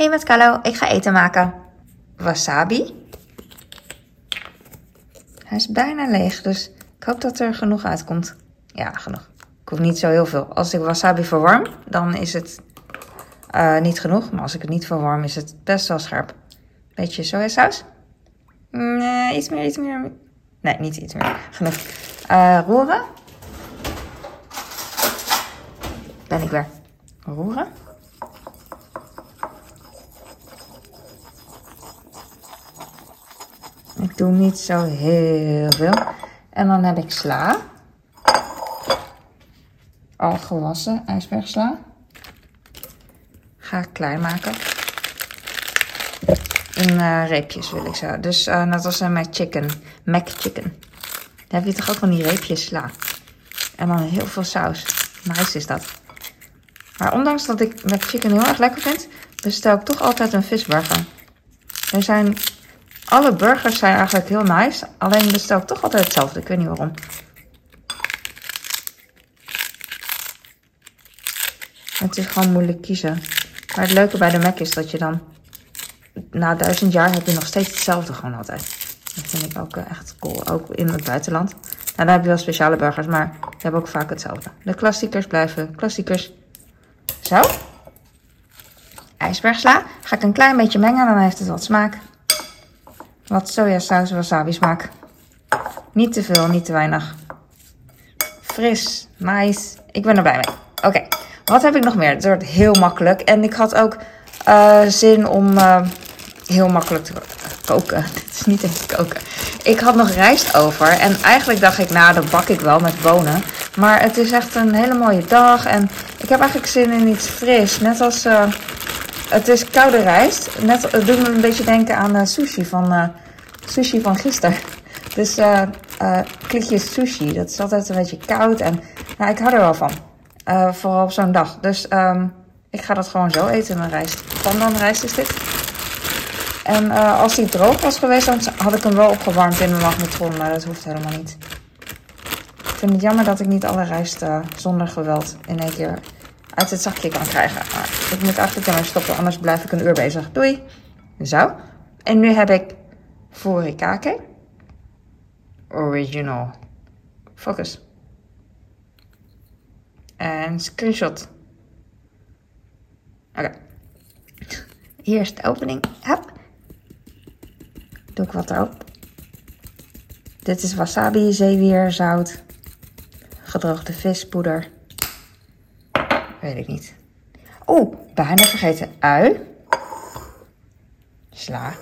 Hey met Carlo, ik ga eten maken. Wasabi. Hij is bijna leeg, dus ik hoop dat er genoeg uitkomt. Ja, genoeg. Ik hoef niet zo heel veel. Als ik wasabi verwarm, dan is het uh, niet genoeg. Maar als ik het niet verwarm, is het best wel scherp. Beetje sojasaus? Nee, iets meer, iets meer. Nee, niet iets meer. Genoeg. Uh, roeren. Ben ik weer. Roeren. Ik doe niet zo heel veel. En dan heb ik sla. Al gewassen ijsbergsla. Ga ik klein maken. In uh, reepjes wil ik zo. Dus uh, net als chicken. Mac chicken. Dan heb je toch ook van die reepjes sla. En dan heel veel saus. Nice is dat. Maar ondanks dat ik mac chicken heel erg lekker vind, bestel ik toch altijd een visburger. Er zijn alle burgers zijn eigenlijk heel nice. Alleen bestel ik toch altijd hetzelfde. Ik weet niet waarom. Het is gewoon moeilijk kiezen. Maar het leuke bij de Mac is dat je dan... Na duizend jaar heb je nog steeds hetzelfde gewoon altijd. Dat vind ik ook eh, echt cool. Ook in het buitenland. Nou, dan heb je wel speciale burgers, maar je hebt ook vaak hetzelfde. De klassiekers blijven klassiekers. Zo. IJsbergsla. Ga ik een klein beetje mengen, dan heeft het wat smaak. Wat sojasaus wasabi smaak. Niet te veel, niet te weinig. Fris, nice. Ik ben er blij mee. Oké, wat heb ik nog meer? Het wordt heel makkelijk. En ik had ook uh, zin om uh, heel makkelijk te koken. Dit is niet eens koken. Ik had nog rijst over. En eigenlijk dacht ik, nou, dat bak ik wel met bonen. Maar het is echt een hele mooie dag. En ik heb eigenlijk zin in iets fris. Net als... Uh, het is koude rijst. Net, het doet me een beetje denken aan sushi van, sushi van gisteren. Dus uh, klikjes sushi. Dat is altijd een beetje koud. En nou, ik hou er wel van. vooral op zo'n dag. Dus um, ik ga dat gewoon zo eten, mijn rijst. Pandan rijst is dit. En als die droog was geweest, dan had ik hem wel opgewarmd in mijn magnetron. Maar dat hoeft helemaal niet. Ik vind het jammer dat ik niet alle rijst zonder geweld in één keer uit het zakje kan krijgen. Maar ik moet eigenlijk ermee stoppen, anders blijf ik een uur bezig. Doei. Zo. En nu heb ik furikake. Original. Focus. En screenshot. Oké. Hier is de opening. Hup. Doe ik wat erop. Dit is wasabi, zeewier, zout, gedroogde vispoeder. Weet ik niet. Oeh, bijna vergeten. Ui. Sla.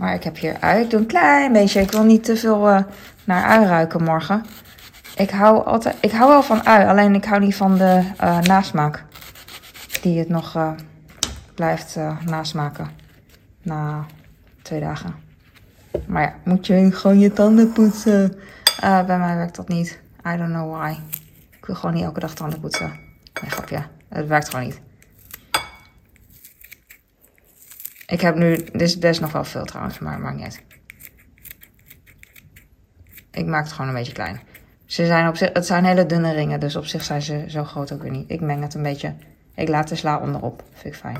Maar ik heb hier ui. Ik doe een klein beetje. Ik wil niet te veel uh, naar ui ruiken morgen. Ik hou, altijd, ik hou wel van ui. Alleen ik hou niet van de uh, nasmaak. Die het nog uh, blijft nasmaken. Na twee dagen. Maar ja, moet je gewoon je tanden poetsen. bij mij werkt dat niet. I don't know why. Ik wil gewoon niet elke dag tanden poetsen. Nee, grapje. Het werkt gewoon niet. Ik heb nu... Dit is best nog wel veel trouwens, maar maakt niet. Ik maak het gewoon een beetje klein. Ze zijn op zich, het zijn hele dunne ringen, dus op zich zijn ze zo groot ook weer niet. Ik meng het een beetje. Ik laat de sla onderop. Vind ik fijn.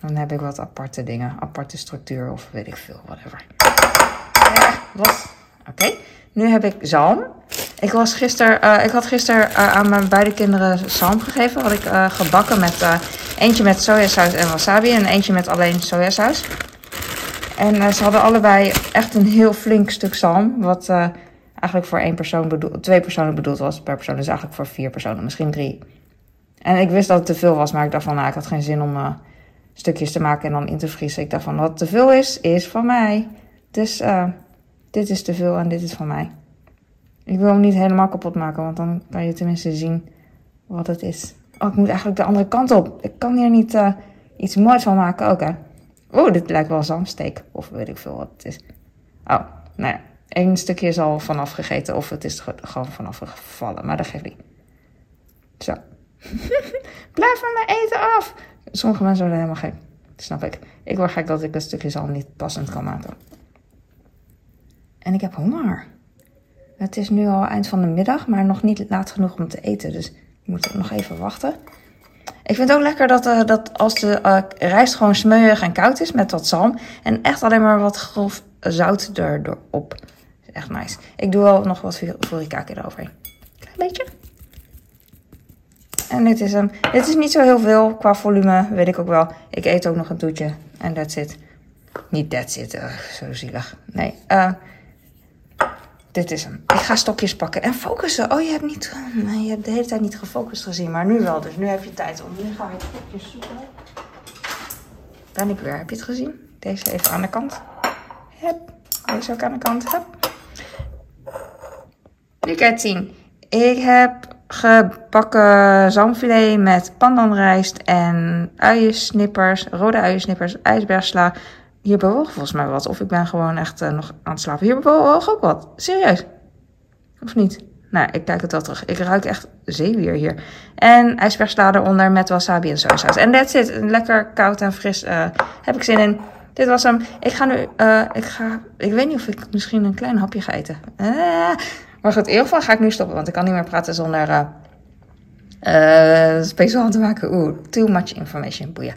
Dan heb ik wat aparte dingen. Aparte structuur of weet ik veel, whatever. Ja, wat? Oké. Nu heb ik zalm. Ik, was gister, uh, ik had gisteren uh, aan mijn beide kinderen zalm gegeven. Had ik uh, gebakken met eentje met sojasaus en wasabi en eentje met alleen sojasaus. En ze hadden allebei echt een heel flink stuk zalm. Wat eigenlijk voor één persoon bedoeld, twee personen bedoeld was. Per persoon is eigenlijk voor vier personen, misschien drie. En ik wist dat het te veel was, maar ik dacht van, nou, ik had geen zin om stukjes te maken en dan in te vriezen. Ik dacht van, wat te veel is, is van mij. Dus dit is te veel en dit is van mij. Ik wil hem niet helemaal kapot maken, want dan kan je tenminste zien wat het is. Oh, ik moet eigenlijk de andere kant op. Ik kan hier niet uh, iets moois van maken ook, hè. Oeh, dit lijkt wel zalmsteek. Of weet ik veel wat het is. Oh, nou ja. Eén stukje is al vanaf gegeten of het is gewoon vanaf gevallen. Maar dat geeft niet. Zo. Blijf van mijn eten af! Sommige mensen worden helemaal gek. Snap ik. Ik word gek dat ik een stukje zalm niet passend kan maken. En ik heb honger. Het is nu al eind van de middag, maar nog niet laat genoeg om te eten. Dus moet nog even wachten. Ik vind ook lekker dat, uh, dat als de uh, rijst gewoon smeuig en koud is met wat zalm. En echt alleen maar wat grof zout erop. Echt nice. Ik doe wel nog wat furikake eroverheen. Klein beetje. En dit is hem. Dit is niet zo heel veel qua volume, weet ik ook wel. Ik eet ook nog een toetje. En that's it. Niet that's it, uh, zo zielig. Nee, uh, dit is hem. Ik ga stokjes pakken en focussen. Oh, je hebt, niet, je hebt de hele tijd niet gefocust gezien, maar nu wel. Dus nu heb je tijd om. Nu ga ik stokjes zoeken. Ben ik weer. Heb je het gezien? Deze even aan de kant. Hup. Deze ook aan de kant. Hup. Nu het zien. Ik heb gebakken zalmfilet met pandanrijst en uiensnippers, rode uiensnippers, ijsbergsla. Hier bewoog volgens mij wat. Of ik ben gewoon echt uh, nog aan het slapen. Hier bewoog ook wat. Serieus. Of niet? Nou, ik kijk het wel terug. Ik ruik echt zeewier hier. En ijsbergsla eronder met wasabi en sojasaus. En that's it. Lekker koud en fris. Uh, heb ik zin in. Dit was hem. Ik ga nu... Uh, ik ga... Ik weet niet of ik misschien een klein hapje ga eten. Maar goed, in ieder geval ga ik nu stoppen, want ik kan niet meer praten zonder uh, speciaal te maken. Oeh, too much information. Boeien.